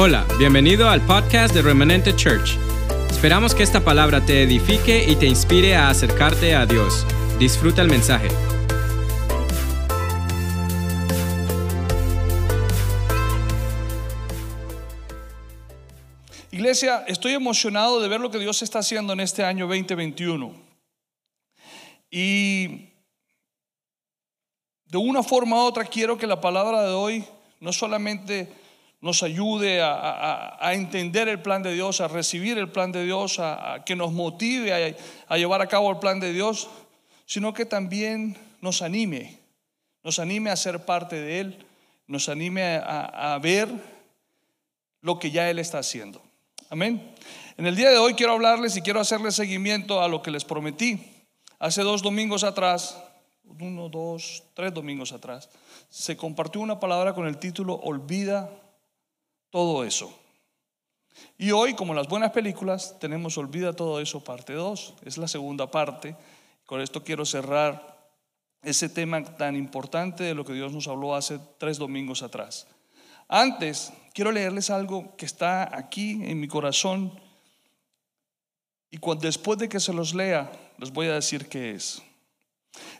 Hola, bienvenido al podcast de Remanente Church. Esperamos que esta palabra te edifique y te inspire a acercarte a Dios. Disfruta el mensaje. Iglesia, estoy emocionado de ver lo que Dios está haciendo en este año 2021. Y de una forma u otra quiero que la palabra de hoy no solamente nos ayude a, entender el plan de Dios, a recibir el plan de Dios, a, que nos motive a, llevar a cabo el plan de Dios, sino que también nos anime, nos anime a ser parte de Él, nos anime a, ver lo que ya Él está haciendo. Amén. En el día de hoy quiero hablarles y quiero hacerles seguimiento a lo que les prometí. Hace dos domingos atrás, uno, dos, tres domingos atrás, se compartió una palabra con el título Olvida todo eso. Y hoy, como las buenas películas, tenemos Olvida todo eso, parte 2. Es la segunda parte. Con esto quiero cerrar ese tema tan importante de lo que Dios nos habló hace tres domingos atrás. Antes, quiero leerles algo que está aquí en mi corazón y cuando, después de que se los lea, les voy a decir qué es.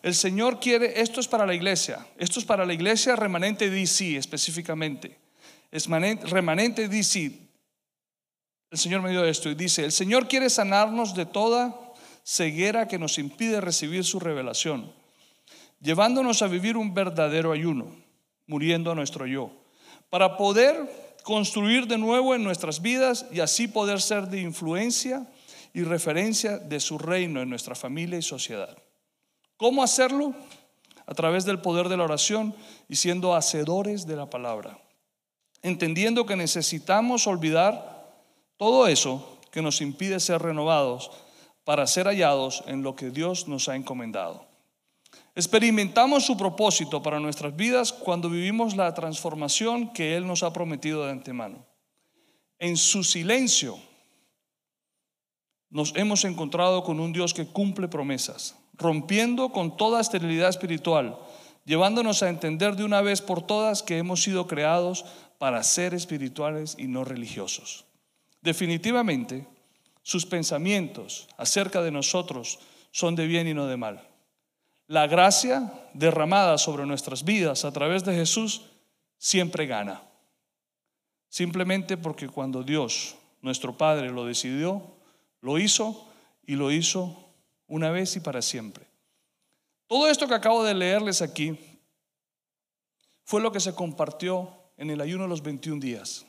El Señor quiere, esto es para la iglesia, esto es para la iglesia remanente DC específicamente es remanente, dice, el Señor me dio esto y dice, el Señor quiere sanarnos de toda ceguera que nos impide recibir su revelación, llevándonos a vivir un verdadero ayuno, muriendo a nuestro yo, para poder construir de nuevo en nuestras vidas y así poder ser de influencia y referencia de su reino en nuestra familia y sociedad. ¿Cómo hacerlo? A través del poder de la oración y siendo hacedores de la palabra entendiendo que necesitamos olvidar todo eso que nos impide ser renovados para ser hallados en lo que Dios nos ha encomendado. Experimentamos su propósito para nuestras vidas cuando vivimos la transformación que Él nos ha prometido de antemano. En su silencio nos hemos encontrado con un Dios que cumple promesas, rompiendo con toda esterilidad espiritual, llevándonos a entender de una vez por todas que hemos sido creados para ser espirituales y no religiosos. Definitivamente, sus pensamientos acerca de nosotros son de bien y no de mal. La gracia derramada sobre nuestras vidas a través de Jesús siempre gana. Simplemente porque cuando Dios, nuestro Padre, lo decidió, lo hizo y lo hizo una vez y para siempre. Todo esto que acabo de leerles aquí fue lo que se compartió en el ayuno de los 21 días.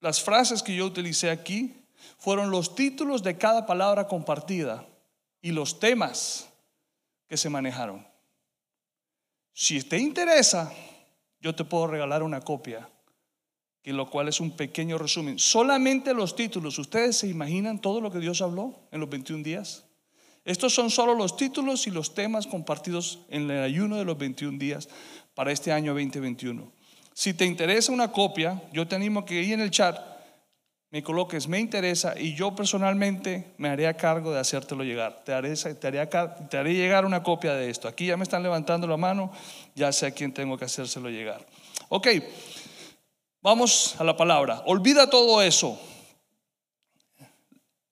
las frases que yo utilicé aquí fueron los títulos de cada palabra compartida y los temas que se manejaron. Si te interesa, yo te puedo regalar una copia, que lo cual es un pequeño resumen. Solamente los títulos. ¿Ustedes se imaginan todo lo que Dios habló en los 21 días? Estos son solo los títulos y los temas compartidos en el ayuno de los 21 días para este año 2021. Si te interesa una copia, yo te animo a que ahí en el chat me coloques me interesa y yo personalmente me haré a cargo de hacértelo llegar. Te haré, te, haré, llegar una copia de esto. Aquí ya me están levantando la mano, ya sé a quién tengo que hacérselo llegar. Ok, vamos a la palabra. Olvida todo eso.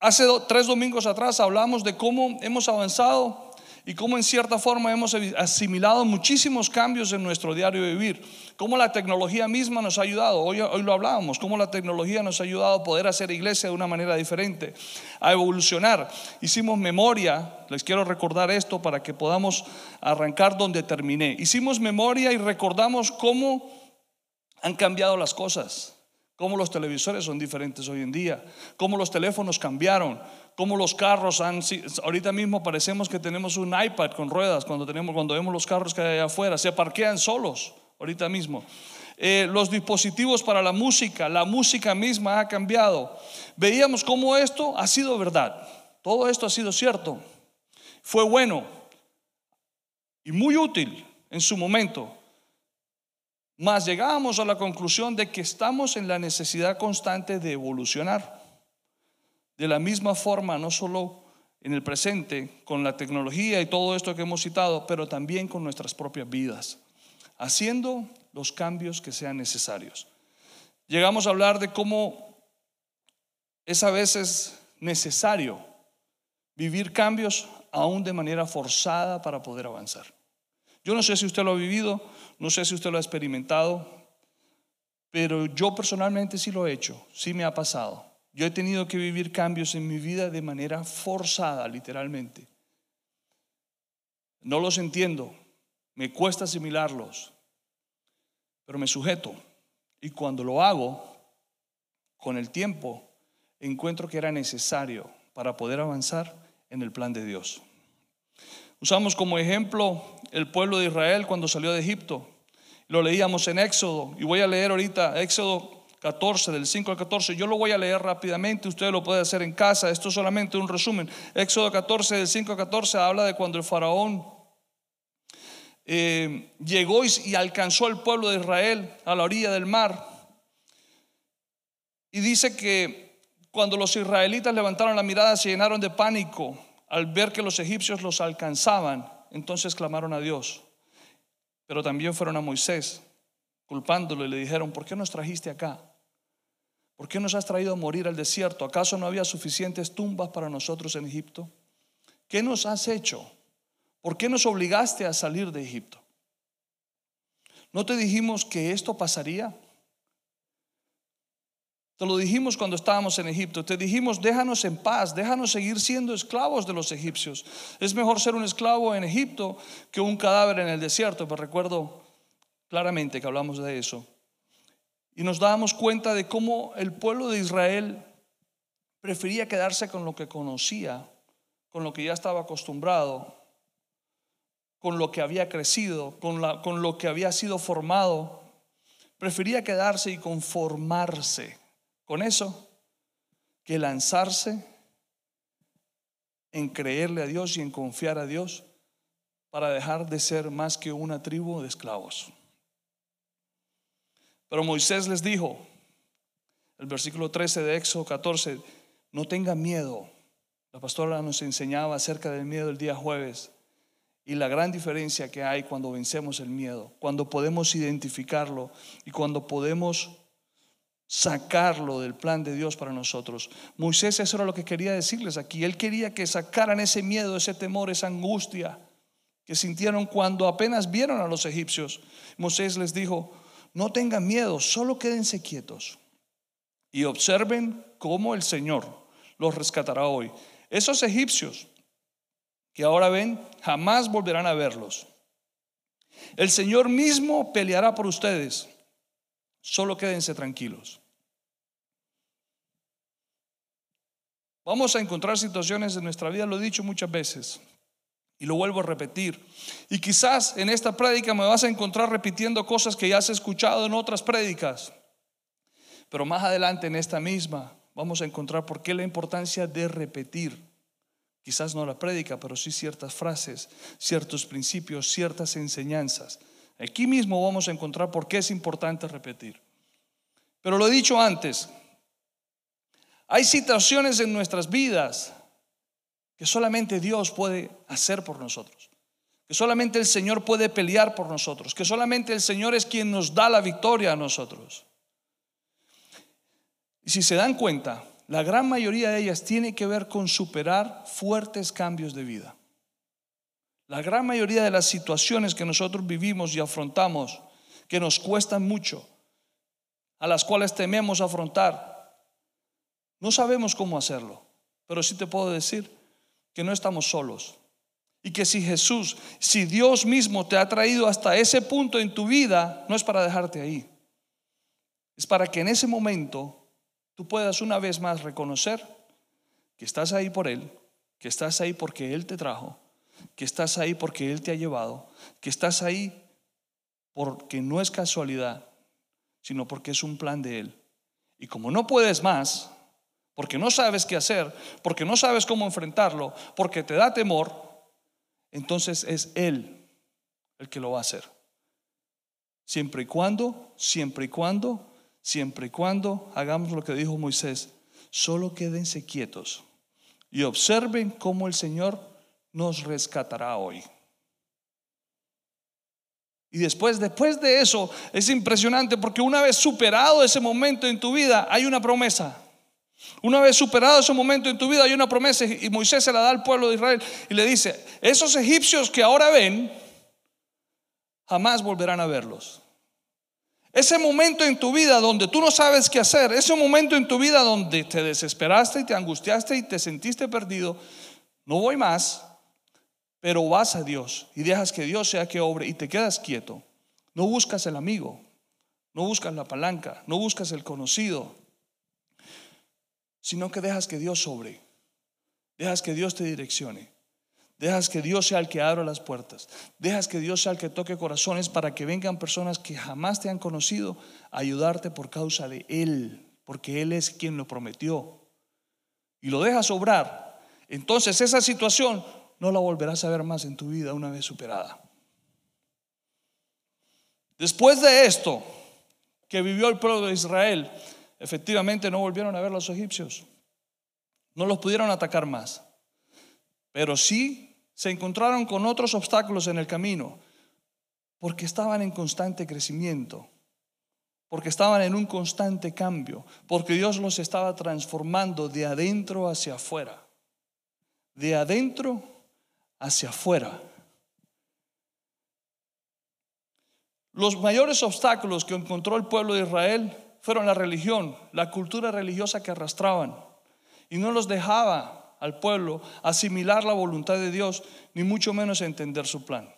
Hace tres domingos atrás hablamos de cómo hemos avanzado y cómo en cierta forma hemos asimilado muchísimos cambios en nuestro diario vivir, cómo la tecnología misma nos ha ayudado, hoy, hoy lo hablábamos, cómo la tecnología nos ha ayudado a poder hacer iglesia de una manera diferente, a evolucionar. Hicimos memoria, les quiero recordar esto para que podamos arrancar donde terminé. Hicimos memoria y recordamos cómo han cambiado las cosas cómo los televisores son diferentes hoy en día, cómo los teléfonos cambiaron, cómo los carros han ahorita mismo parecemos que tenemos un iPad con ruedas cuando tenemos cuando vemos los carros que hay allá afuera, se parquean solos ahorita mismo. Eh, los dispositivos para la música, la música misma ha cambiado. Veíamos cómo esto ha sido verdad. Todo esto ha sido cierto. Fue bueno y muy útil en su momento. Mas llegamos a la conclusión de que estamos en la necesidad constante de evolucionar. De la misma forma, no solo en el presente, con la tecnología y todo esto que hemos citado, pero también con nuestras propias vidas. Haciendo los cambios que sean necesarios. Llegamos a hablar de cómo es a veces necesario vivir cambios aún de manera forzada para poder avanzar. Yo no sé si usted lo ha vivido, no sé si usted lo ha experimentado, pero yo personalmente sí lo he hecho, sí me ha pasado. Yo he tenido que vivir cambios en mi vida de manera forzada, literalmente. No los entiendo, me cuesta asimilarlos, pero me sujeto. Y cuando lo hago, con el tiempo, encuentro que era necesario para poder avanzar en el plan de Dios. Usamos como ejemplo el pueblo de Israel cuando salió de Egipto. Lo leíamos en Éxodo y voy a leer ahorita Éxodo 14, del 5 al 14. Yo lo voy a leer rápidamente, usted lo puede hacer en casa. Esto es solamente un resumen. Éxodo 14, del 5 al 14, habla de cuando el faraón eh, llegó y, alcanzó al pueblo de Israel a la orilla del mar. Y dice que cuando los israelitas levantaron la mirada se llenaron de pánico al ver que los egipcios los alcanzaban. Entonces clamaron a Dios. Pero también fueron a Moisés culpándolo y le dijeron, ¿por qué nos trajiste acá? ¿Por qué nos has traído a morir al desierto? ¿Acaso no había suficientes tumbas para nosotros en Egipto? ¿Qué nos has hecho? ¿Por qué nos obligaste a salir de Egipto? ¿No te dijimos que esto pasaría? Te lo dijimos cuando estábamos en Egipto. Te dijimos, déjanos en paz, déjanos seguir siendo esclavos de los egipcios. Es mejor ser un esclavo en Egipto que un cadáver en el desierto. Pero recuerdo claramente que hablamos de eso. Y nos dábamos cuenta de cómo el pueblo de Israel prefería quedarse con lo que conocía, con lo que ya estaba acostumbrado, con lo que había crecido, con, con lo que había sido formado. Prefería quedarse y conformarse con eso que lanzarse en creerle a Dios y en confiar a Dios para dejar de ser más que una tribu de esclavos. Pero Moisés les dijo, el versículo 13 de Éxodo 14, no tengan miedo. La pastora nos enseñaba acerca del miedo el día jueves y la gran diferencia que hay cuando vencemos el miedo, cuando podemos identificarlo y cuando podemos sacarlo del plan de Dios para nosotros. Moisés eso era lo que quería decirles aquí. Él quería que sacaran ese miedo, ese temor, esa angustia que sintieron cuando apenas vieron a los egipcios. Moisés les dijo, no tengan miedo, solo quédense quietos y observen cómo el Señor los rescatará hoy. Esos egipcios que ahora ven, jamás volverán a verlos. El Señor mismo peleará por ustedes. Solo quédense tranquilos. Vamos a encontrar situaciones en nuestra vida, lo he dicho muchas veces, y lo vuelvo a repetir. Y quizás en esta prédica me vas a encontrar repitiendo cosas que ya has escuchado en otras prédicas. Pero más adelante en esta misma vamos a encontrar por qué la importancia de repetir. Quizás no la prédica, pero sí ciertas frases, ciertos principios, ciertas enseñanzas. Aquí mismo vamos a encontrar por qué es importante repetir. Pero lo he dicho antes, hay situaciones en nuestras vidas que solamente Dios puede hacer por nosotros, que solamente el Señor puede pelear por nosotros, que solamente el Señor es quien nos da la victoria a nosotros. Y si se dan cuenta, la gran mayoría de ellas tiene que ver con superar fuertes cambios de vida. La gran mayoría de las situaciones que nosotros vivimos y afrontamos, que nos cuestan mucho, a las cuales tememos afrontar, no sabemos cómo hacerlo, pero sí te puedo decir que no estamos solos. Y que si Jesús, si Dios mismo te ha traído hasta ese punto en tu vida, no es para dejarte ahí. Es para que en ese momento tú puedas una vez más reconocer que estás ahí por Él, que estás ahí porque Él te trajo, que estás ahí porque Él te ha llevado, que estás ahí porque no es casualidad, sino porque es un plan de Él. Y como no puedes más, porque no sabes qué hacer, porque no sabes cómo enfrentarlo, porque te da temor, entonces es Él el que lo va a hacer. Siempre y cuando, siempre y cuando, siempre y cuando hagamos lo que dijo Moisés, solo quédense quietos y observen cómo el Señor nos rescatará hoy. Y después, después de eso, es impresionante porque una vez superado ese momento en tu vida, hay una promesa. Una vez superado ese momento en tu vida, hay una promesa y Moisés se la da al pueblo de Israel y le dice, esos egipcios que ahora ven, jamás volverán a verlos. Ese momento en tu vida donde tú no sabes qué hacer, ese momento en tu vida donde te desesperaste y te angustiaste y te sentiste perdido, no voy más, pero vas a Dios y dejas que Dios sea que obre y te quedas quieto. No buscas el amigo, no buscas la palanca, no buscas el conocido, sino que dejas que Dios sobre, dejas que Dios te direccione. Dejas que Dios sea el que abra las puertas. Dejas que Dios sea el que toque corazones para que vengan personas que jamás te han conocido a ayudarte por causa de Él, porque Él es quien lo prometió. Y lo dejas obrar. Entonces esa situación no la volverás a ver más en tu vida una vez superada. Después de esto que vivió el pueblo de Israel, efectivamente no volvieron a ver los egipcios. No los pudieron atacar más. Pero sí se encontraron con otros obstáculos en el camino, porque estaban en constante crecimiento, porque estaban en un constante cambio, porque Dios los estaba transformando de adentro hacia afuera, de adentro hacia afuera. Los mayores obstáculos que encontró el pueblo de Israel fueron la religión, la cultura religiosa que arrastraban, y no los dejaba al pueblo asimilar la voluntad de Dios, ni mucho menos entender su plan.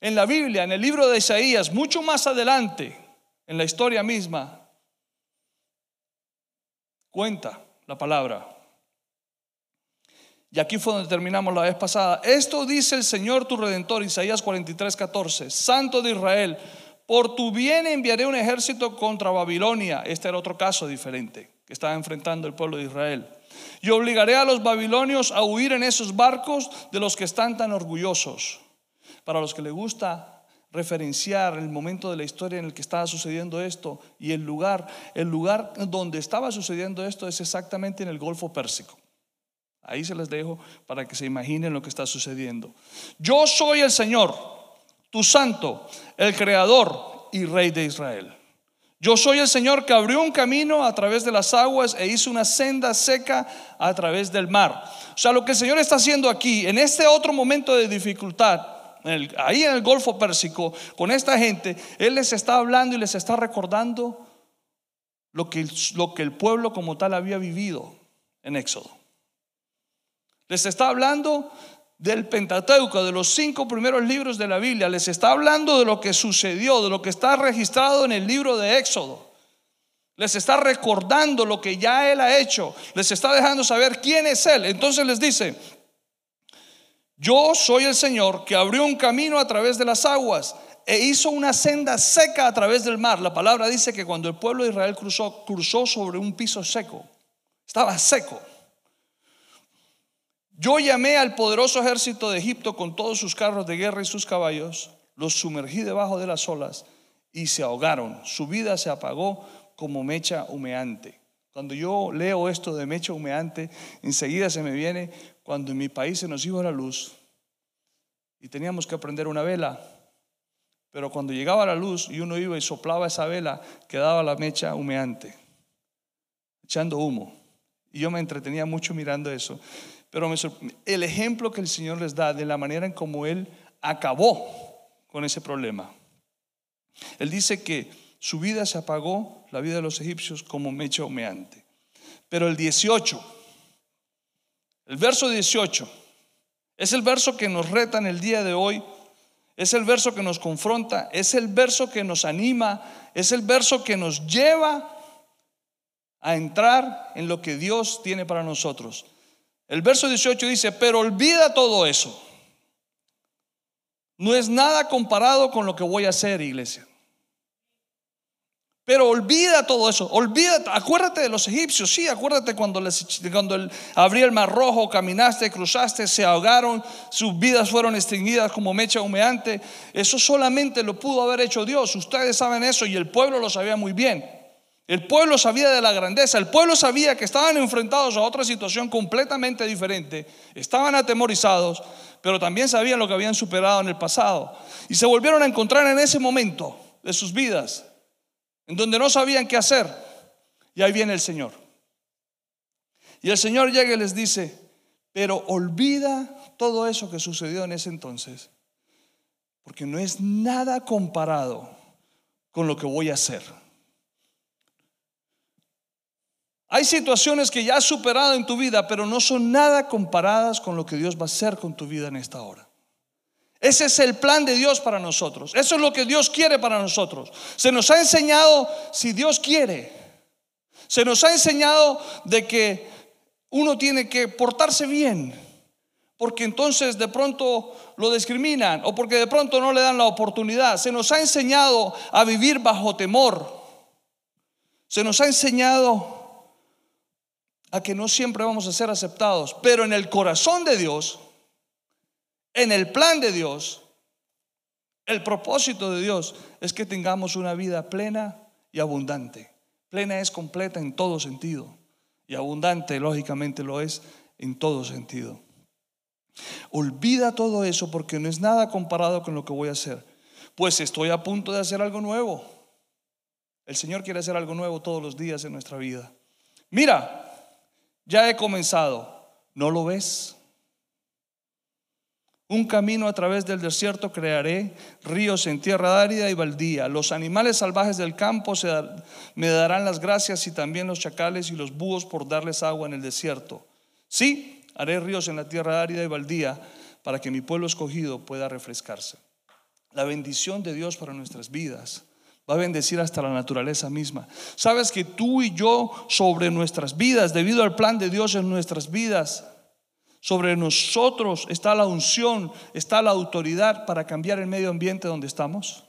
En la Biblia, en el libro de Isaías, mucho más adelante, en la historia misma, cuenta la palabra. Y aquí fue donde terminamos la vez pasada. Esto dice el Señor tu Redentor, Isaías 43, 14. Santo de Israel, por tu bien enviaré un ejército contra Babilonia. Este era otro caso diferente que estaba enfrentando el pueblo de Israel. Y obligaré a los babilonios a huir en esos barcos de los que están tan orgullosos. Para los que les gusta referenciar el momento de la historia en el que estaba sucediendo esto y el lugar, el lugar donde estaba sucediendo esto es exactamente en el Golfo Pérsico. Ahí se les dejo para que se imaginen lo que está sucediendo. Yo soy el Señor, tu santo, el creador y rey de Israel. Yo soy el Señor que abrió un camino a través de las aguas e hizo una senda seca a través del mar. O sea, lo que el Señor está haciendo aquí, en este otro momento de dificultad, ahí en el Golfo Pérsico, con esta gente, Él les está hablando y les está recordando lo que, lo que el pueblo como tal había vivido en Éxodo. Les está hablando del Pentateuco, de los cinco primeros libros de la Biblia, les está hablando de lo que sucedió, de lo que está registrado en el libro de Éxodo. Les está recordando lo que ya Él ha hecho. Les está dejando saber quién es Él. Entonces les dice, yo soy el Señor que abrió un camino a través de las aguas e hizo una senda seca a través del mar. La palabra dice que cuando el pueblo de Israel cruzó, cruzó sobre un piso seco. Estaba seco. Yo llamé al poderoso ejército de Egipto con todos sus carros de guerra y sus caballos, los sumergí debajo de las olas y se ahogaron. Su vida se apagó como mecha humeante. Cuando yo leo esto de mecha humeante, enseguida se me viene cuando en mi país se nos iba la luz y teníamos que prender una vela. Pero cuando llegaba la luz y uno iba y soplaba esa vela, quedaba la mecha humeante, echando humo. Y yo me entretenía mucho mirando eso. Pero el ejemplo que el Señor les da de la manera en cómo Él acabó con ese problema. Él dice que su vida se apagó, la vida de los egipcios, como mecha humeante. Pero el 18, el verso 18, es el verso que nos reta en el día de hoy, es el verso que nos confronta, es el verso que nos anima, es el verso que nos lleva a entrar en lo que Dios tiene para nosotros. El verso 18 dice, pero olvida todo eso. No es nada comparado con lo que voy a hacer, iglesia. Pero olvida todo eso, olvídate, acuérdate de los egipcios, sí, acuérdate cuando, les, cuando el, abrí el mar rojo, caminaste, cruzaste, se ahogaron, sus vidas fueron extinguidas como mecha humeante. Eso solamente lo pudo haber hecho Dios, ustedes saben eso y el pueblo lo sabía muy bien. El pueblo sabía de la grandeza, el pueblo sabía que estaban enfrentados a otra situación completamente diferente, estaban atemorizados, pero también sabían lo que habían superado en el pasado. Y se volvieron a encontrar en ese momento de sus vidas, en donde no sabían qué hacer. Y ahí viene el Señor. Y el Señor llega y les dice, pero olvida todo eso que sucedió en ese entonces, porque no es nada comparado con lo que voy a hacer. Hay situaciones que ya has superado en tu vida, pero no son nada comparadas con lo que Dios va a hacer con tu vida en esta hora. Ese es el plan de Dios para nosotros. Eso es lo que Dios quiere para nosotros. Se nos ha enseñado, si Dios quiere, se nos ha enseñado de que uno tiene que portarse bien, porque entonces de pronto lo discriminan o porque de pronto no le dan la oportunidad. Se nos ha enseñado a vivir bajo temor. Se nos ha enseñado a que no siempre vamos a ser aceptados, pero en el corazón de Dios, en el plan de Dios, el propósito de Dios es que tengamos una vida plena y abundante. Plena es completa en todo sentido y abundante, lógicamente, lo es en todo sentido. Olvida todo eso porque no es nada comparado con lo que voy a hacer. Pues estoy a punto de hacer algo nuevo. El Señor quiere hacer algo nuevo todos los días en nuestra vida. Mira, ya he comenzado. ¿No lo ves? Un camino a través del desierto crearé, ríos en tierra árida y baldía. Los animales salvajes del campo me darán las gracias y también los chacales y los búhos por darles agua en el desierto. Sí, haré ríos en la tierra árida y baldía para que mi pueblo escogido pueda refrescarse. La bendición de Dios para nuestras vidas va a bendecir hasta la naturaleza misma. Sabes que tú y yo sobre nuestras vidas, debido al plan de Dios en nuestras vidas, sobre nosotros está la unción, está la autoridad para cambiar el medio ambiente donde estamos.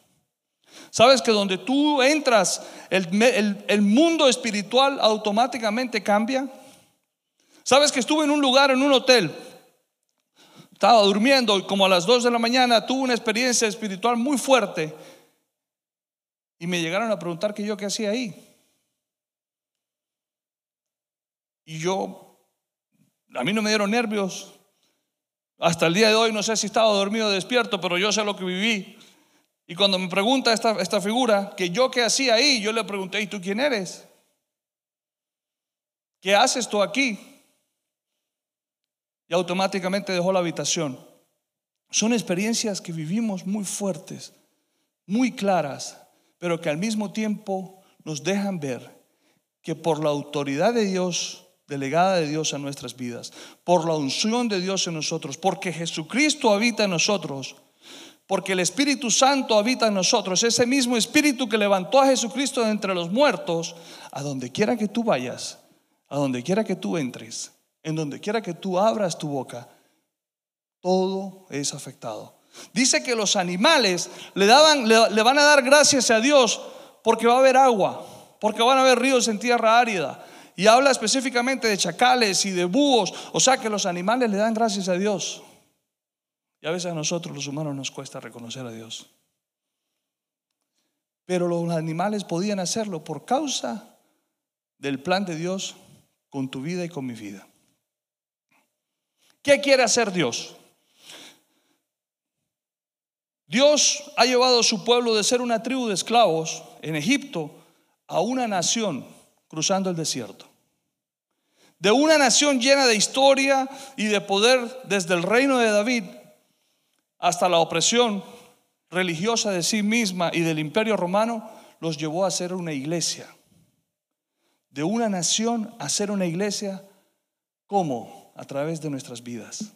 Sabes que donde tú entras, el, mundo espiritual automáticamente cambia. Sabes que estuve en un lugar, en un hotel, estaba durmiendo y como a las 2 de la mañana tuve una experiencia espiritual muy fuerte y me llegaron a preguntar que yo qué hacía ahí. Y yo, a mí no me dieron nervios. Hasta el día de hoy no sé si estaba dormido o despierto, pero yo sé lo que viví. Y cuando me pregunta esta, esta figura, que yo qué hacía ahí, yo le pregunté, ¿y tú quién eres? ¿Qué haces tú aquí? Y automáticamente dejó la habitación. Son experiencias que vivimos muy fuertes, muy claras, pero que al mismo tiempo nos dejan ver que por la autoridad de Dios, delegada de Dios a nuestras vidas, por la unción de Dios en nosotros, porque Jesucristo habita en nosotros, porque el Espíritu Santo habita en nosotros, ese mismo Espíritu que levantó a Jesucristo de entre los muertos, a donde quiera que tú vayas, a donde quiera que tú entres, en donde quiera que tú abras tu boca, todo es afectado. Dice que los animales le, daban, le, van a dar gracias a Dios porque va a haber agua, porque van a haber ríos en tierra árida. Y habla específicamente de chacales y de búhos. O sea que los animales le dan gracias a Dios. Y a veces a nosotros los humanos nos cuesta reconocer a Dios. Pero los animales podían hacerlo por causa del plan de Dios con tu vida y con mi vida. ¿Qué quiere hacer Dios? Dios ha llevado a su pueblo de ser una tribu de esclavos en Egipto a una nación cruzando el desierto. De una nación llena de historia y de poder desde el reino de David hasta la opresión religiosa de sí misma y del imperio romano, los llevó a ser una iglesia. De una nación a ser una iglesia, ¿cómo? A través de nuestras vidas.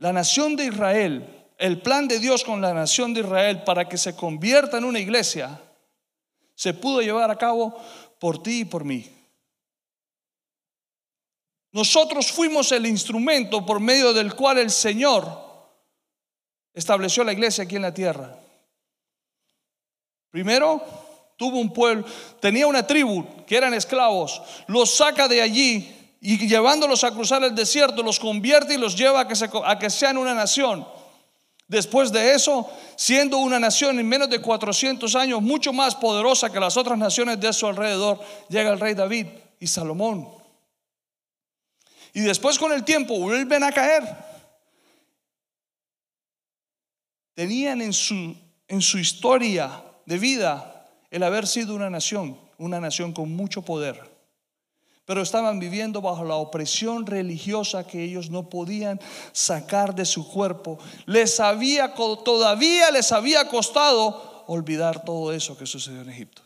La nación de Israel, el plan de Dios con la nación de Israel para que se convierta en una iglesia, se pudo llevar a cabo por ti y por mí. Nosotros fuimos el instrumento por medio del cual el Señor estableció la iglesia aquí en la tierra. Primero, tuvo un pueblo, tenía una tribu que eran esclavos, los saca de allí y llevándolos a cruzar el desierto, los convierte y los lleva a que, sean una nación. Después de eso, siendo una nación en menos de 400 años mucho más poderosa que las otras naciones de su alrededor, llega el rey David y Salomón. Y después con el tiempo vuelven a caer. Tenían en su, en su historia de vida el haber sido una nación, una nación con mucho poder pero estaban viviendo bajo la opresión religiosa que ellos no podían sacar de su cuerpo. Les había todavía les había costado olvidar todo eso que sucedió en Egipto.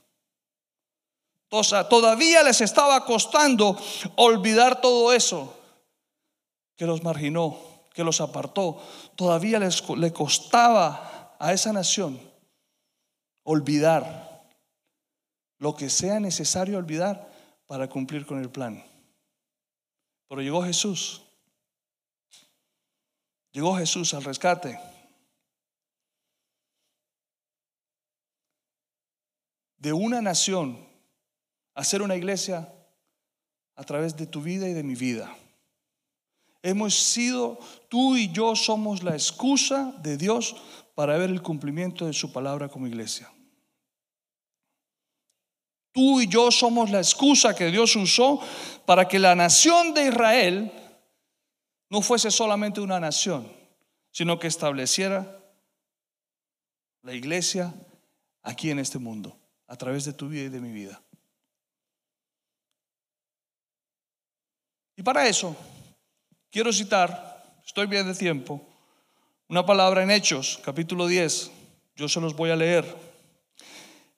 O sea, todavía les estaba costando olvidar todo eso que los marginó, que los apartó. Todavía les le costaba a esa nación olvidar lo que sea necesario olvidar para cumplir con el plan. Pero llegó Jesús. Llegó Jesús al rescate. De una nación a ser una iglesia a través de tu vida y de mi vida. Hemos sido, tú y yo somos la excusa de Dios para ver el cumplimiento de su palabra como iglesia. Tú y yo somos la excusa que Dios usó para que la nación de Israel no fuese solamente una nación, sino que estableciera la iglesia aquí en este mundo, a través de tu vida y de mi vida. Y para eso, quiero citar, estoy bien de tiempo, una palabra en Hechos, capítulo 10. Yo se los voy a leer.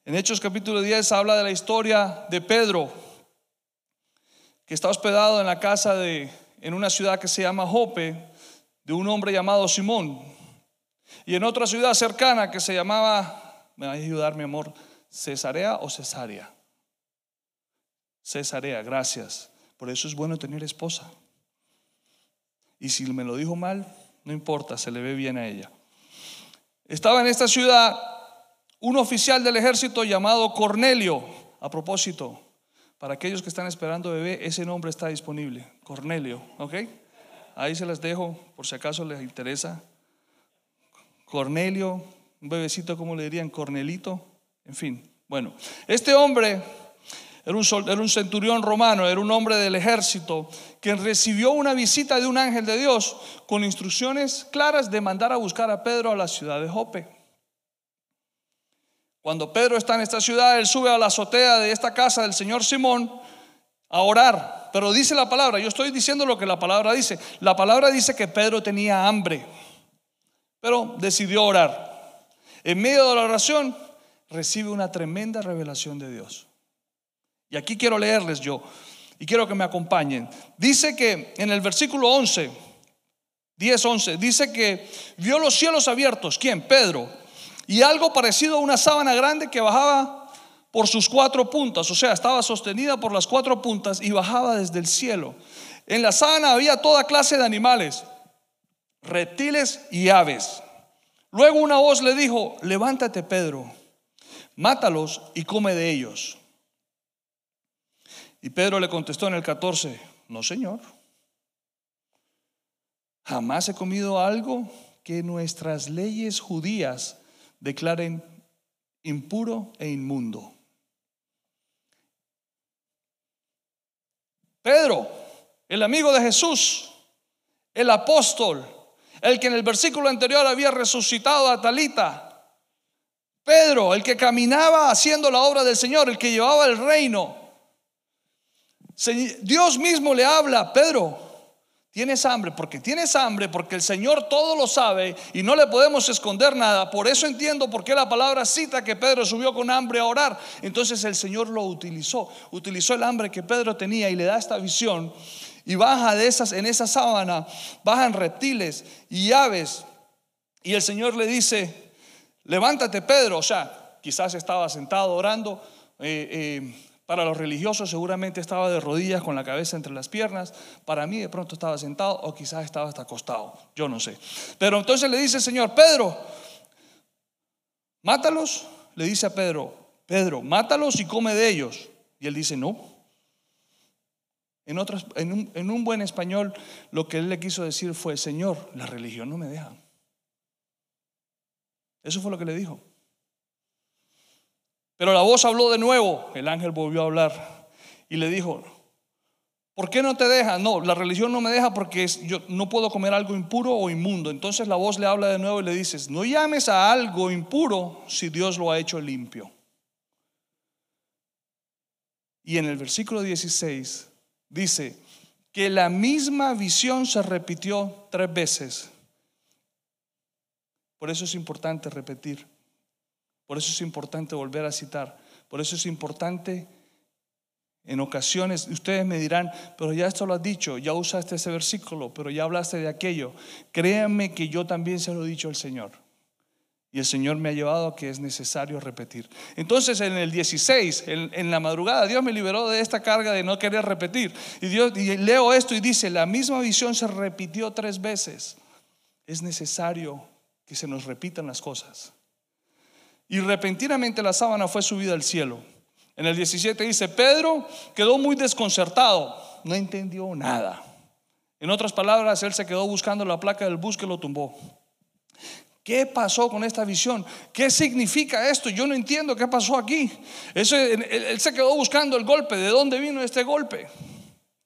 En Hechos capítulo 10 habla de la historia de Pedro, que está hospedado en la casa de, en una ciudad que se llama Jope, de un hombre llamado Simón. Y en otra ciudad cercana que se llamaba, me va a ayudar mi amor, Cesarea o Cesarea. Cesarea, gracias. Por eso es bueno tener esposa. Y si me lo dijo mal, no importa, se le ve bien a ella. Estaba en esta ciudad un oficial del ejército llamado Cornelio. A propósito, para aquellos que están esperando bebé, ese nombre está disponible, Cornelio, ¿ok? Ahí se las dejo por si acaso les interesa. Cornelio, un bebecito, como le dirían? Cornelito, en fin. Bueno, este hombre era un, era un centurión romano, era un hombre del ejército que recibió una visita de un ángel de Dios con instrucciones claras de mandar a buscar a Pedro a la ciudad de Jope. Cuando Pedro está en esta ciudad, él sube a la azotea de esta casa del señor Simón a orar. Pero dice la palabra, yo estoy diciendo lo que la palabra dice. La palabra dice que Pedro tenía hambre, pero decidió orar. En medio de la oración recibe una tremenda revelación de Dios. Y aquí quiero leerles yo y quiero que me acompañen. Dice que en el versículo 11, 10, 11, dice que vio los cielos abiertos. ¿Quién? Pedro y algo parecido a una sábana grande que bajaba por sus cuatro puntas, o sea, estaba sostenida por las cuatro puntas y bajaba desde el cielo. En la sábana había toda clase de animales, reptiles y aves. Luego una voz le dijo, levántate Pedro, mátalos y come de ellos. Y Pedro le contestó en el 14, no señor, jamás he comido algo que nuestras leyes judías declaren impuro e inmundo. Pedro, el amigo de Jesús, el apóstol, el que en el versículo anterior había resucitado a Talita. Pedro, el que caminaba haciendo la obra del Señor, el que llevaba el reino. Dios mismo le habla, Pedro, Tienes hambre porque tienes hambre, porque el Señor todo lo sabe y no le podemos esconder nada. Por eso entiendo por qué la palabra cita que Pedro subió con hambre a orar. Entonces el Señor lo utilizó, utilizó el hambre que Pedro tenía y le da esta visión. Y baja de esas, en esa sábana, bajan reptiles y aves. Y el Señor le dice, levántate Pedro. O sea, quizás estaba sentado orando. Eh, eh, para los religiosos seguramente estaba de rodillas con la cabeza entre las piernas. Para mí de pronto estaba sentado o quizás estaba hasta acostado. Yo no sé. Pero entonces le dice el Señor, Pedro, mátalos. Le dice a Pedro, Pedro, mátalos y come de ellos. Y él dice, no. En, en, un, en un buen español lo que él le quiso decir fue, Señor, la religión no me deja. Eso fue lo que le dijo. Pero la voz habló de nuevo, el ángel volvió a hablar y le dijo, ¿por qué no te deja? No, la religión no me deja porque yo no puedo comer algo impuro o inmundo. Entonces la voz le habla de nuevo y le dices, no llames a algo impuro si Dios lo ha hecho limpio. Y en el versículo 16 dice que la misma visión se repitió tres veces. Por eso es importante repetir. Por eso es importante volver a citar. Por eso es importante en ocasiones, ustedes me dirán, pero ya esto lo has dicho, ya usaste ese versículo, pero ya hablaste de aquello. Créanme que yo también se lo he dicho al Señor. Y el Señor me ha llevado a que es necesario repetir. Entonces en el 16, en, la madrugada, Dios me liberó de esta carga de no querer repetir. Y, leo esto y dice, la misma visión se repitió tres veces. Es necesario que se nos repitan las cosas. Y repentinamente la sábana fue subida al cielo. En el 17 dice, Pedro quedó muy desconcertado, no entendió nada. En otras palabras, él se quedó buscando la placa del bus que lo tumbó. ¿Qué pasó con esta visión? ¿Qué significa esto? Yo no entiendo qué pasó aquí. Eso, él, se quedó buscando el golpe. ¿De dónde vino este golpe?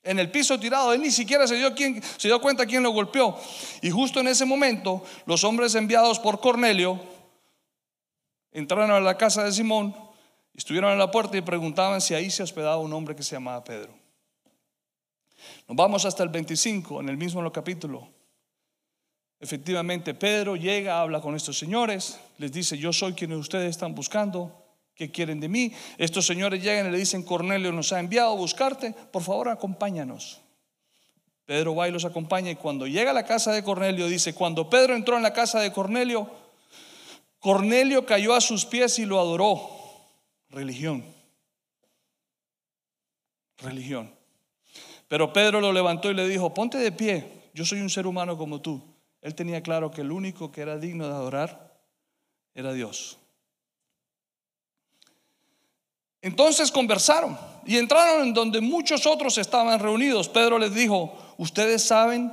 En el piso tirado. Él ni siquiera se dio, quién, se dio cuenta quién lo golpeó. Y justo en ese momento, los hombres enviados por Cornelio entraron a la casa de Simón, estuvieron en la puerta y preguntaban si ahí se hospedaba un hombre que se llamaba Pedro. Nos vamos hasta el 25, en el mismo capítulo. Efectivamente, Pedro llega, habla con estos señores, les dice, yo soy quien ustedes están buscando, ¿qué quieren de mí? Estos señores llegan y le dicen, Cornelio nos ha enviado a buscarte, por favor acompáñanos. Pedro va y los acompaña y cuando llega a la casa de Cornelio, dice, cuando Pedro entró en la casa de Cornelio, Cornelio cayó a sus pies y lo adoró. Religión. Religión. Pero Pedro lo levantó y le dijo, ponte de pie, yo soy un ser humano como tú. Él tenía claro que el único que era digno de adorar era Dios. Entonces conversaron y entraron en donde muchos otros estaban reunidos. Pedro les dijo, ustedes saben,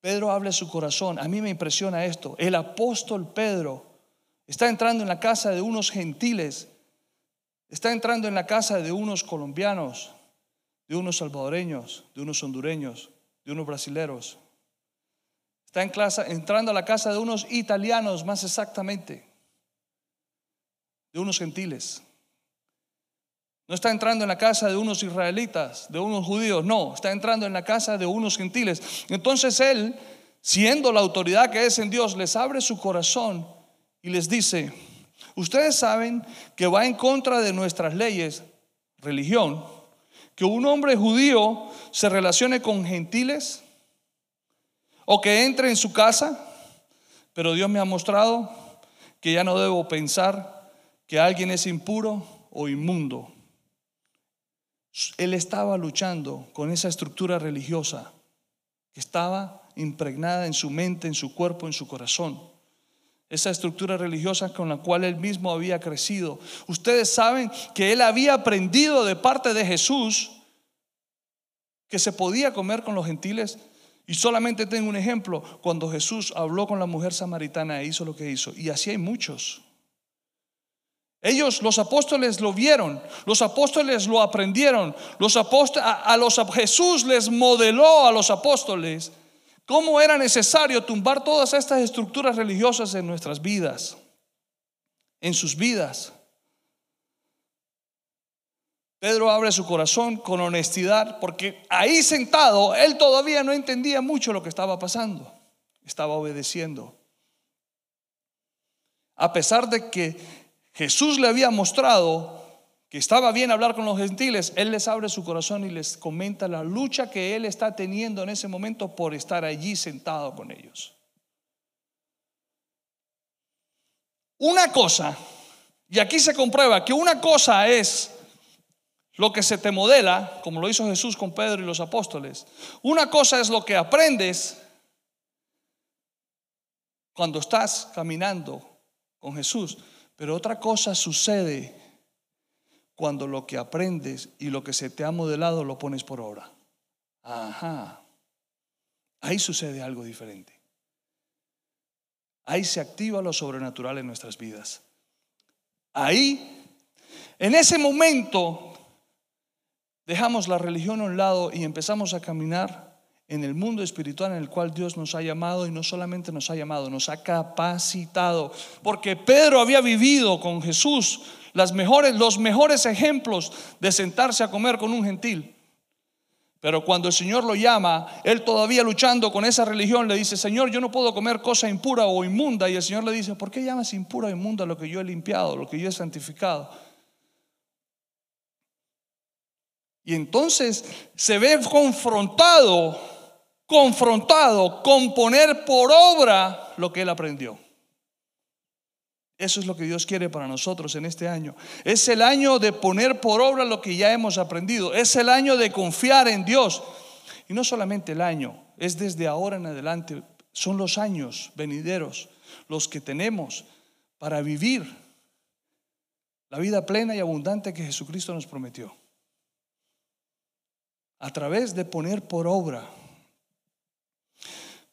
Pedro habla su corazón. A mí me impresiona esto. El apóstol Pedro Está entrando en la casa de unos gentiles. Está entrando en la casa de unos colombianos, de unos salvadoreños, de unos hondureños, de unos brasileros. Está en entrando a la casa de unos italianos, más exactamente, de unos gentiles. No está entrando en la casa de unos israelitas, de unos judíos, no, está entrando en la casa de unos gentiles. Entonces él, siendo la autoridad que es en Dios, les abre su corazón y les dice, ustedes saben que va en contra de nuestras leyes, religión, que un hombre judío se relacione con gentiles o que entre en su casa, pero Dios me ha mostrado que ya no debo pensar que alguien es impuro o inmundo. Él estaba luchando con esa estructura religiosa que estaba impregnada en su mente, en su cuerpo, en su corazón esa estructura religiosa con la cual él mismo había crecido. Ustedes saben que él había aprendido de parte de Jesús que se podía comer con los gentiles. Y solamente tengo un ejemplo, cuando Jesús habló con la mujer samaritana e hizo lo que hizo. Y así hay muchos. Ellos, los apóstoles, lo vieron, los apóstoles lo aprendieron, los apóstoles, a los Jesús les modeló a los apóstoles cómo era necesario tumbar todas estas estructuras religiosas en nuestras vidas, en sus vidas. Pedro abre su corazón con honestidad porque ahí sentado él todavía no entendía mucho lo que estaba pasando, estaba obedeciendo. A pesar de que Jesús le había mostrado que estaba bien hablar con los gentiles, Él les abre su corazón y les comenta la lucha que Él está teniendo en ese momento por estar allí sentado con ellos. Una cosa, y aquí se comprueba que una cosa es lo que se te modela, como lo hizo Jesús con Pedro y los apóstoles. Una cosa es lo que aprendes cuando estás caminando con Jesús, pero otra cosa sucede cuando lo que aprendes y lo que se te ha modelado lo pones por obra. Ajá. Ahí sucede algo diferente. ahí se activa lo sobrenatural en nuestras vidas. Ahí, en ese momento, dejamos la religión a un lado y empezamos a caminar en el mundo espiritual en el cual Dios nos ha llamado y no solamente nos ha llamado, nos ha capacitado. Porque Pedro había vivido con Jesús las mejores, los mejores ejemplos de sentarse a comer con un gentil. Pero cuando el Señor lo llama, él todavía luchando con esa religión, le dice, Señor, yo no puedo comer cosa impura o inmunda. Y el Señor le dice, ¿por qué llamas impura o inmunda lo que yo he limpiado, lo que yo he santificado? Y entonces se ve confrontado, confrontado con poner por obra lo que él aprendió. Eso es lo que Dios quiere para nosotros en este año. Es el año de poner por obra lo que ya hemos aprendido. Es el año de confiar en Dios. Y no solamente el año, es desde ahora en adelante. Son los años venideros los que tenemos para vivir la vida plena y abundante que Jesucristo nos prometió. A través de poner por obra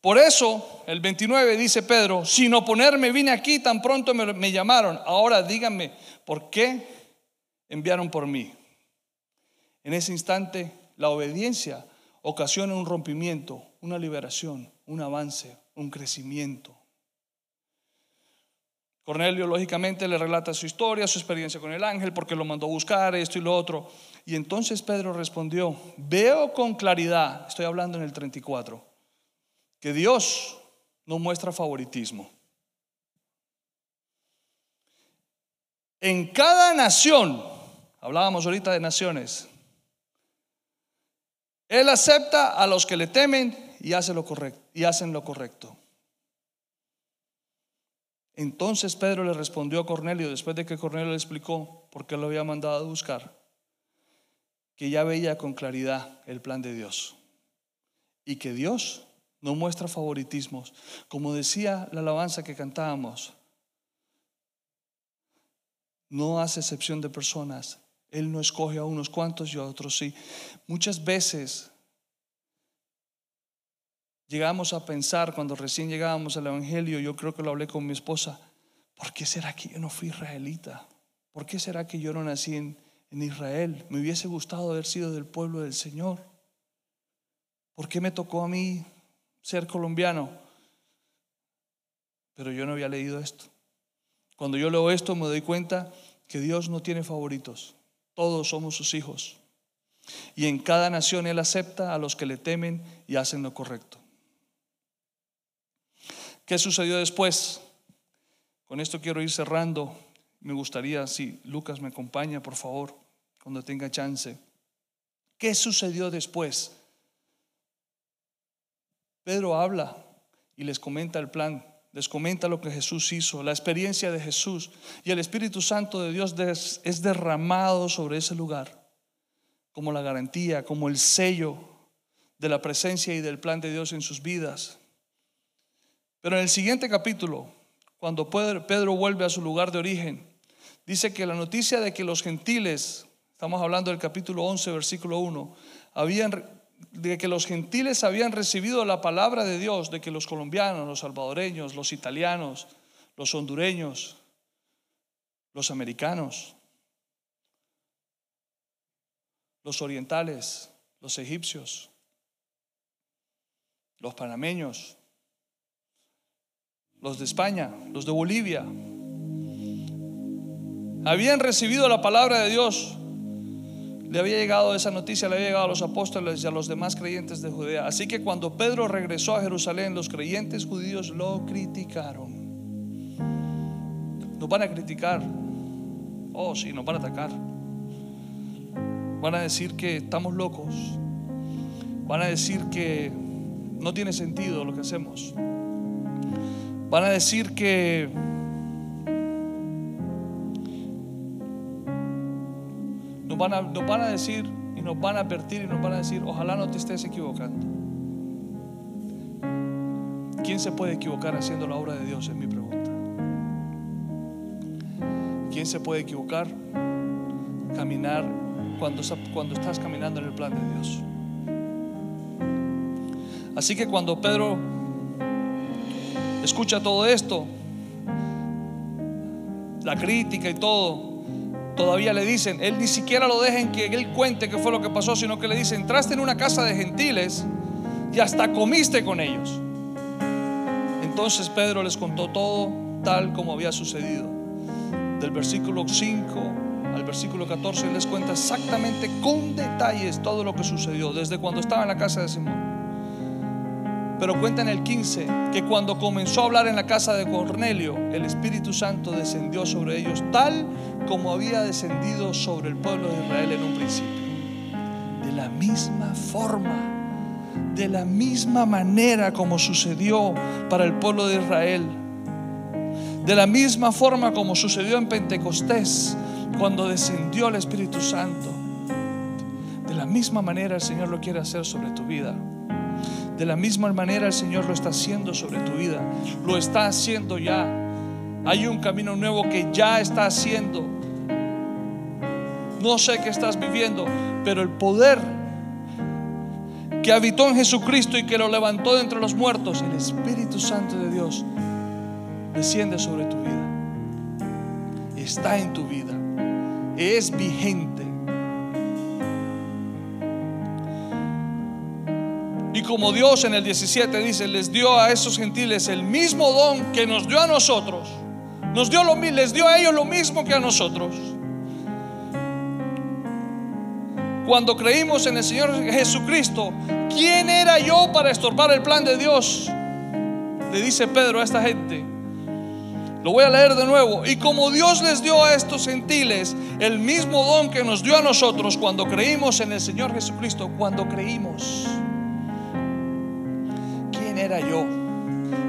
por eso, el 29 dice Pedro, sin oponerme vine aquí, tan pronto me, llamaron. Ahora díganme, ¿por qué enviaron por mí? En ese instante, la obediencia ocasiona un rompimiento, una liberación, un avance, un crecimiento. Cornelio lógicamente le relata su historia, su experiencia con el ángel, porque lo mandó a buscar, esto y lo otro. Y entonces Pedro respondió, veo con claridad, estoy hablando en el 34, que Dios no muestra favoritismo. En cada nación, hablábamos ahorita de naciones, Él acepta a los que le temen y, hace lo correcto, y hacen lo correcto. Entonces Pedro le respondió a Cornelio, después de que Cornelio le explicó por qué lo había mandado a buscar, que ya veía con claridad el plan de Dios y que Dios no muestra favoritismos. Como decía la alabanza que cantábamos, no hace excepción de personas. Él no escoge a unos cuantos y a otros sí. Muchas veces llegamos a pensar cuando recién llegábamos al Evangelio, yo creo que lo hablé con mi esposa, ¿por qué será que yo no fui israelita? ¿Por qué será que yo no nací en, en Israel? Me hubiese gustado haber sido del pueblo del Señor. ¿Por qué me tocó a mí ser colombiano. Pero yo no había leído esto. Cuando yo leo esto me doy cuenta que Dios no tiene favoritos. Todos somos sus hijos. Y en cada nación Él acepta a los que le temen y hacen lo correcto. ¿Qué sucedió después? Con esto quiero ir cerrando. Me gustaría, si Lucas me acompaña, por favor, cuando tenga chance. ¿Qué sucedió después? Pedro habla y les comenta el plan, les comenta lo que Jesús hizo, la experiencia de Jesús. Y el Espíritu Santo de Dios es derramado sobre ese lugar como la garantía, como el sello de la presencia y del plan de Dios en sus vidas. Pero en el siguiente capítulo, cuando Pedro vuelve a su lugar de origen, dice que la noticia de que los gentiles, estamos hablando del capítulo 11, versículo 1, habían de que los gentiles habían recibido la palabra de Dios, de que los colombianos, los salvadoreños, los italianos, los hondureños, los americanos, los orientales, los egipcios, los panameños, los de España, los de Bolivia, habían recibido la palabra de Dios le había llegado esa noticia, le había llegado a los apóstoles y a los demás creyentes de Judea. Así que cuando Pedro regresó a Jerusalén, los creyentes judíos lo criticaron. Nos van a criticar. Oh, sí, nos van a atacar. Van a decir que estamos locos. Van a decir que no tiene sentido lo que hacemos. Van a decir que a, van a decir y nos van a advertir y nos van a decir, ojalá no te estés equivocando. ¿Quién se puede equivocar haciendo la obra de Dios? Es mi pregunta. ¿Quién se puede equivocar? Caminar cuando estás caminando en el plan de Dios. Así que cuando Pedro escucha todo esto, la crítica y todo, todavía le dicen, él ni siquiera lo dejen que él cuente qué fue lo que pasó, sino que le dicen, entraste en una casa de gentiles y hasta comiste con ellos. Entonces Pedro les contó todo tal como había sucedido. Del versículo 5 al versículo 14 les cuenta exactamente con detalles todo lo que sucedió desde cuando estaba en la casa de Simón. Pero cuenta en el 15 que cuando comenzó a hablar en la casa de Cornelio, el Espíritu Santo descendió sobre ellos tal como había descendido sobre el pueblo de Israel en un principio. De la misma forma, de la misma manera como sucedió para el pueblo de Israel. De la misma forma como sucedió en Pentecostés, cuando descendió el Espíritu Santo. De la misma manera el Señor lo quiere hacer sobre tu vida. De la misma manera el Señor lo está haciendo sobre tu vida. Lo está haciendo ya. Hay un camino nuevo que ya está haciendo. No sé qué estás viviendo, pero el poder que habitó en Jesucristo y que lo levantó de entre los muertos, el Espíritu Santo de Dios, desciende sobre tu vida. Está en tu vida. Es vigente. Como Dios en el 17 dice, les dio a esos gentiles el mismo don que nos dio a nosotros, nos dio lo, les dio a ellos lo mismo que a nosotros. Cuando creímos en el Señor Jesucristo, ¿quién era yo para estorbar el plan de Dios? Le dice Pedro a esta gente. Lo voy a leer de nuevo. Y como Dios les dio a estos gentiles el mismo don que nos dio a nosotros cuando creímos en el Señor Jesucristo, cuando creímos era yo?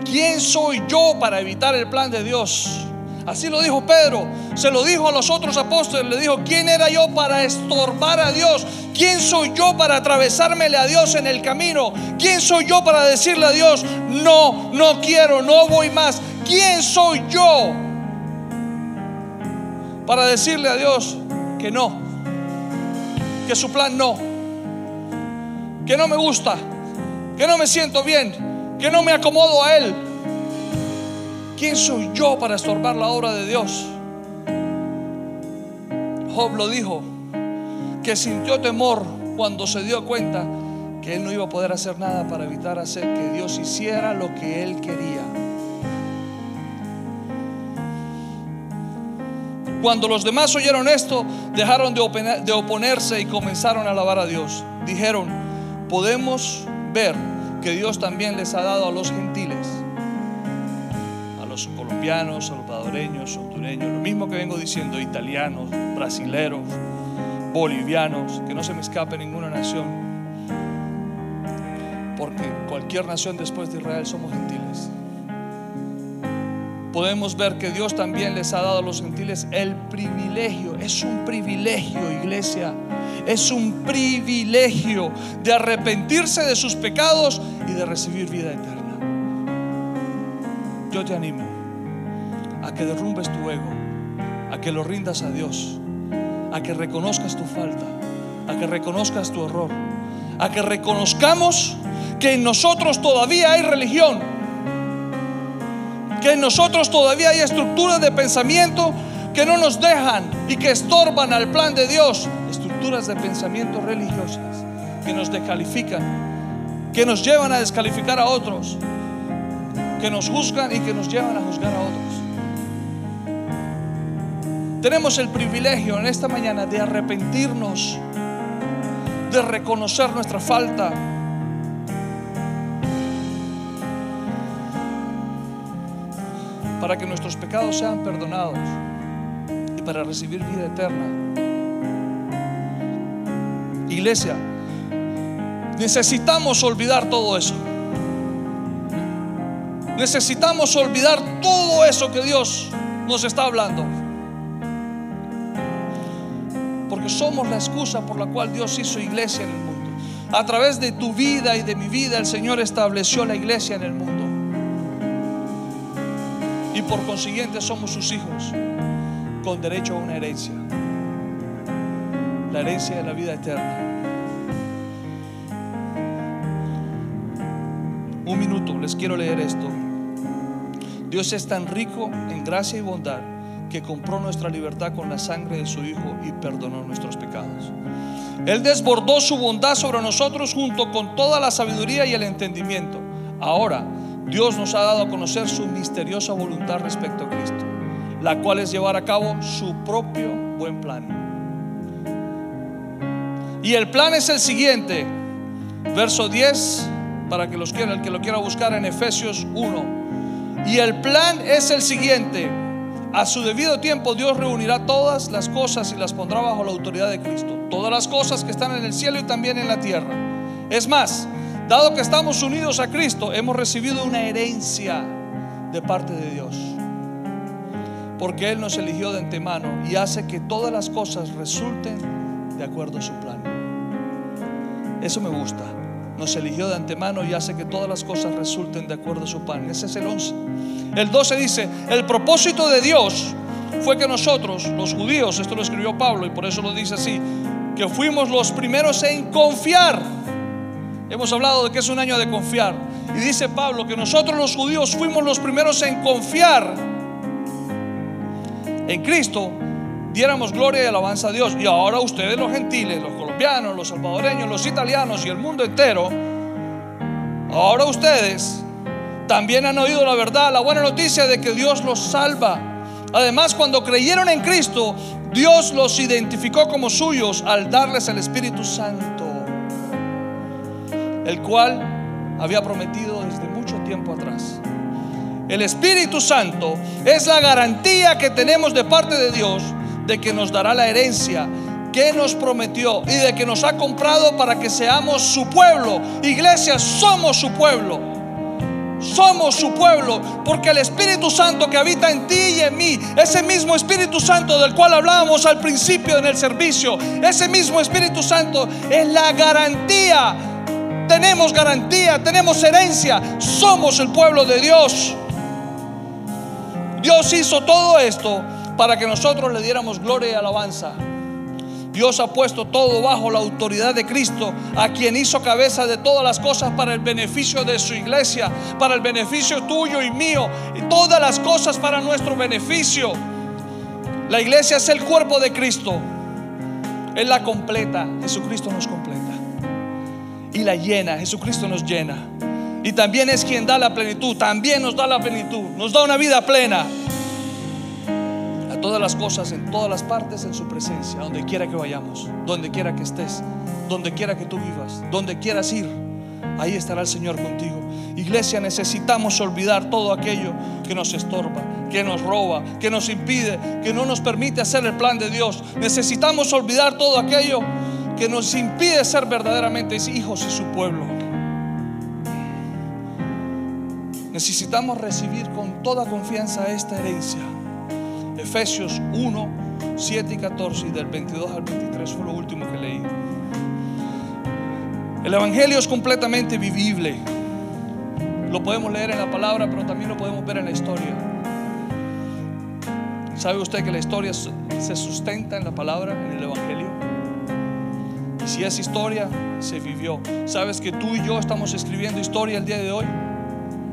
¿Quién soy yo para evitar el plan de Dios? Así lo dijo Pedro, se lo dijo a los otros apóstoles, le dijo, ¿quién era yo para estorbar a Dios? ¿Quién soy yo para atravesármele a Dios en el camino? ¿Quién soy yo para decirle a Dios, no, no quiero, no voy más? ¿Quién soy yo para decirle a Dios que no, que su plan no, que no me gusta, que no me siento bien, que no me acomodo a Él. ¿Quién soy yo para estorbar la obra de Dios? Job lo dijo, que sintió temor cuando se dio cuenta que él no iba a poder hacer nada para evitar hacer que Dios hiciera lo que él quería. Cuando los demás oyeron esto, dejaron de oponerse y comenzaron a alabar a Dios. Dijeron, podemos ver que Dios también les ha dado a los gentiles, a los colombianos, salvadoreños, hondureños, lo mismo que vengo diciendo, italianos, brasileros, bolivianos, que no se me escape ninguna nación, porque cualquier nación después de Israel somos gentiles. Podemos ver que Dios también les ha dado a los gentiles el privilegio, es un privilegio, iglesia, es un privilegio de arrepentirse de sus pecados y de recibir vida eterna. Yo te animo a que derrumbes tu ego, a que lo rindas a Dios, a que reconozcas tu falta, a que reconozcas tu error, a que reconozcamos que en nosotros todavía hay religión, que en nosotros todavía hay estructuras de pensamiento que no nos dejan y que estorban al plan de Dios de pensamiento religiosas que nos descalifican, que nos llevan a descalificar a otros, que nos juzgan y que nos llevan a juzgar a otros. Tenemos el privilegio en esta mañana de arrepentirnos, de reconocer nuestra falta. Para que nuestros pecados sean perdonados y para recibir vida eterna. Iglesia, necesitamos olvidar todo eso. Necesitamos olvidar todo eso que Dios nos está hablando. Porque somos la excusa por la cual Dios hizo iglesia en el mundo. A través de tu vida y de mi vida el Señor estableció la iglesia en el mundo. Y por consiguiente somos sus hijos con derecho a una herencia la herencia de la vida eterna. Un minuto, les quiero leer esto. Dios es tan rico en gracia y bondad que compró nuestra libertad con la sangre de su Hijo y perdonó nuestros pecados. Él desbordó su bondad sobre nosotros junto con toda la sabiduría y el entendimiento. Ahora, Dios nos ha dado a conocer su misteriosa voluntad respecto a Cristo, la cual es llevar a cabo su propio buen plan. Y el plan es el siguiente, verso 10, para que los quiera, el que lo quiera buscar en Efesios 1. Y el plan es el siguiente, a su debido tiempo Dios reunirá todas las cosas y las pondrá bajo la autoridad de Cristo, todas las cosas que están en el cielo y también en la tierra. Es más, Dado que estamos unidos a Cristo, hemos recibido una herencia de parte de Dios. Porque Él nos eligió de antemano y hace que todas las cosas resulten de acuerdo a su plan. Eso me gusta. Nos eligió de antemano y hace que todas las cosas resulten de acuerdo a su plan. Ese es el 11. El 12 dice, el propósito de Dios fue que nosotros, los judíos, esto lo escribió Pablo y por eso lo dice así, que fuimos los primeros en confiar Hemos hablado de que es un año de confiar. Y dice Pablo que nosotros los judíos fuimos los primeros en confiar en Cristo, diéramos gloria y alabanza a Dios. Y ahora ustedes los gentiles, los colombianos, los salvadoreños, los italianos y el mundo entero, ahora ustedes también han oído la verdad, la buena noticia de que Dios los salva. Además, cuando creyeron en Cristo, Dios los identificó como suyos al darles el Espíritu Santo el cual había prometido desde mucho tiempo atrás. El Espíritu Santo es la garantía que tenemos de parte de Dios de que nos dará la herencia que nos prometió y de que nos ha comprado para que seamos su pueblo. Iglesia, somos su pueblo. Somos su pueblo porque el Espíritu Santo que habita en ti y en mí, ese mismo Espíritu Santo del cual hablábamos al principio en el servicio, ese mismo Espíritu Santo es la garantía tenemos garantía, tenemos herencia, somos el pueblo de Dios. Dios hizo todo esto para que nosotros le diéramos gloria y alabanza. Dios ha puesto todo bajo la autoridad de Cristo, a quien hizo cabeza de todas las cosas para el beneficio de su iglesia, para el beneficio tuyo y mío, y todas las cosas para nuestro beneficio. La iglesia es el cuerpo de Cristo, es la completa, Jesucristo nos completa y la llena. Jesucristo nos llena. Y también es quien da la plenitud. También nos da la plenitud. Nos da una vida plena. Todas las cosas, en todas las partes, en su presencia. Donde quiera que vayamos. Donde quiera que estés. Donde quiera que tú vivas. Donde quieras ir. Ahí estará el Señor contigo. Iglesia, necesitamos olvidar todo aquello que nos estorba, que nos roba, que nos impide, que no nos permite hacer el plan de Dios. Necesitamos olvidar todo aquello que nos impide ser verdaderamente hijos y su pueblo. Necesitamos recibir con toda confianza esta herencia. Efesios 1, 7 y 14 y del 22 al 23 fue lo último que leí. El Evangelio es completamente vivible. Lo podemos leer en la palabra, pero también lo podemos ver en la historia. ¿Sabe usted que la historia se sustenta en la palabra, en el Evangelio? si es historia, se vivió. ¿Sabes que tú y yo estamos escribiendo historia el día de hoy?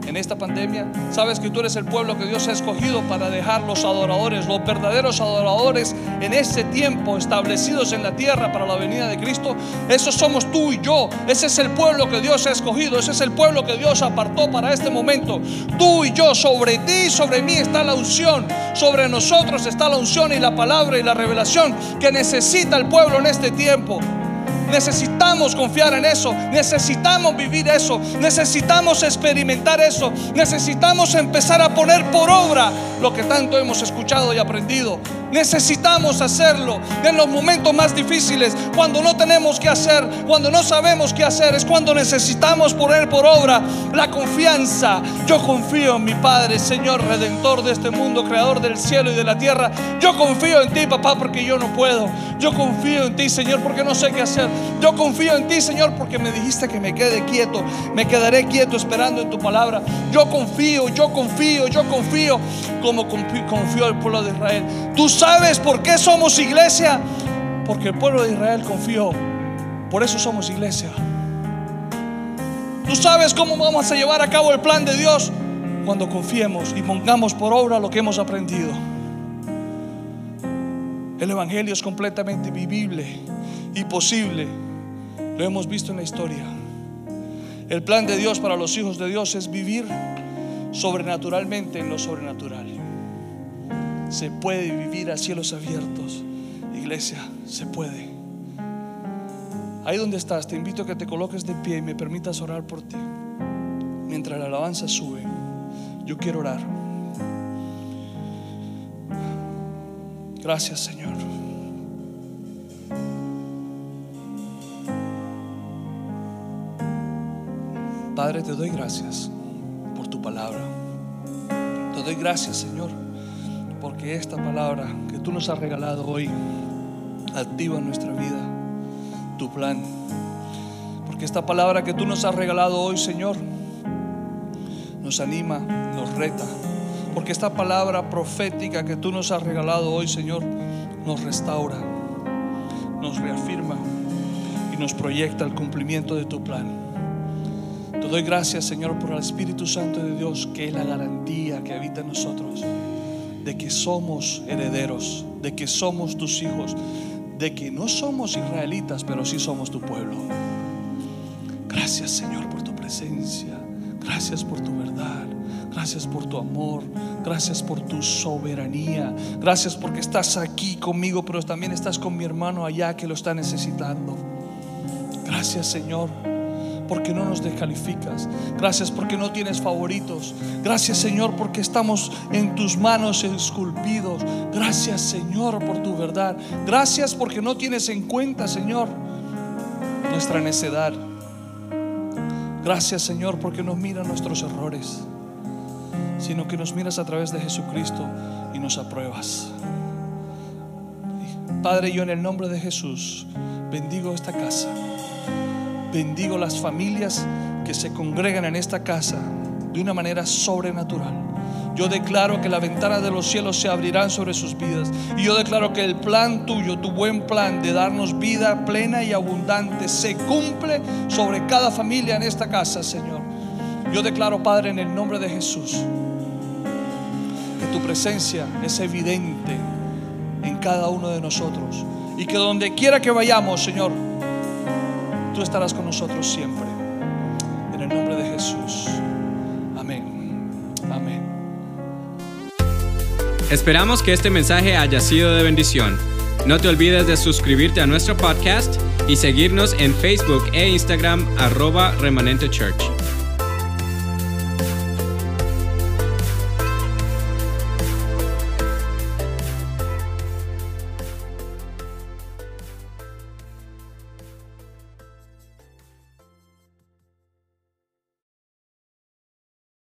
En esta pandemia, sabes que tú eres el pueblo que Dios ha escogido para dejar los adoradores, los verdaderos adoradores en ese tiempo establecidos en la tierra para la venida de Cristo. Esos somos tú y yo. Ese es el pueblo que Dios ha escogido. Ese es el pueblo que Dios apartó para este momento. Tú y yo, sobre ti y sobre mí está la unción. Sobre nosotros está la unción y la palabra y la revelación que necesita el pueblo en este tiempo. Necesitamos confiar en eso, necesitamos vivir eso, necesitamos experimentar eso, necesitamos empezar a poner por obra lo que tanto hemos escuchado y aprendido. Necesitamos hacerlo en los momentos más difíciles, cuando no tenemos que hacer, cuando no sabemos qué hacer, es cuando necesitamos poner por obra la confianza. Yo confío en mi Padre, Señor, Redentor de este mundo, Creador del cielo y de la tierra. Yo confío en ti, papá, porque yo no puedo. Yo confío en ti, Señor, porque no sé qué hacer. Yo confío en ti, Señor, porque me dijiste que me quede quieto. Me quedaré quieto esperando en tu palabra. Yo confío, yo confío, yo confío como confió el pueblo de Israel. Tú sabes por qué somos iglesia. Porque el pueblo de Israel confió. Por eso somos iglesia. Tú sabes cómo vamos a llevar a cabo el plan de Dios. cuando confiemos y pongamos por obra lo que hemos aprendido. El Evangelio es completamente vivible y posible. Lo hemos visto en la historia. El plan de Dios para los hijos de Dios es vivir sobrenaturalmente en lo sobrenatural. Se puede vivir a cielos abiertos. Iglesia, se puede. Ahí donde estás, te invito a que te coloques de pie y me permitas orar por ti. Mientras la alabanza sube, yo quiero orar. Gracias, Señor. Padre, te doy gracias. Doy gracias, Señor, porque esta palabra que tú nos has regalado hoy activa en nuestra vida tu plan. Porque esta palabra que tú nos has regalado hoy, Señor, nos anima, nos reta. Porque esta palabra profética que tú nos has regalado hoy, Señor, nos restaura, nos reafirma y nos proyecta el cumplimiento de tu plan. Doy gracias, Señor, por el Espíritu Santo de Dios, que es la garantía que habita en nosotros, de que somos herederos, de que somos tus hijos, de que no somos israelitas, pero sí somos tu pueblo. Gracias, Señor, por tu presencia. Gracias por tu verdad. Gracias por tu amor. Gracias por tu soberanía. Gracias porque estás aquí conmigo, pero también estás con mi hermano allá que lo está necesitando. Gracias, Señor porque no nos descalificas. Gracias porque no tienes favoritos. Gracias Señor porque estamos en tus manos esculpidos. Gracias Señor por tu verdad. Gracias porque no tienes en cuenta Señor nuestra necedad. Gracias Señor porque no miras nuestros errores, sino que nos miras a través de Jesucristo y nos apruebas. Padre, yo en el nombre de Jesús bendigo esta casa. Bendigo las familias que se congregan en esta casa de una manera sobrenatural. Yo declaro que la ventana de los cielos se abrirán sobre sus vidas. Y yo declaro que el plan tuyo, tu buen plan de darnos vida plena y abundante, se cumple sobre cada familia en esta casa, Señor. Yo declaro, Padre, en el nombre de Jesús, que tu presencia es evidente en cada uno de nosotros. Y que donde quiera que vayamos, Señor, tú estarás con nosotros siempre. En el nombre de Jesús. Amén. Amén. Esperamos que este mensaje haya sido de bendición. No te olvides de suscribirte a nuestro podcast y seguirnos en Facebook e Instagram arroba remanente church.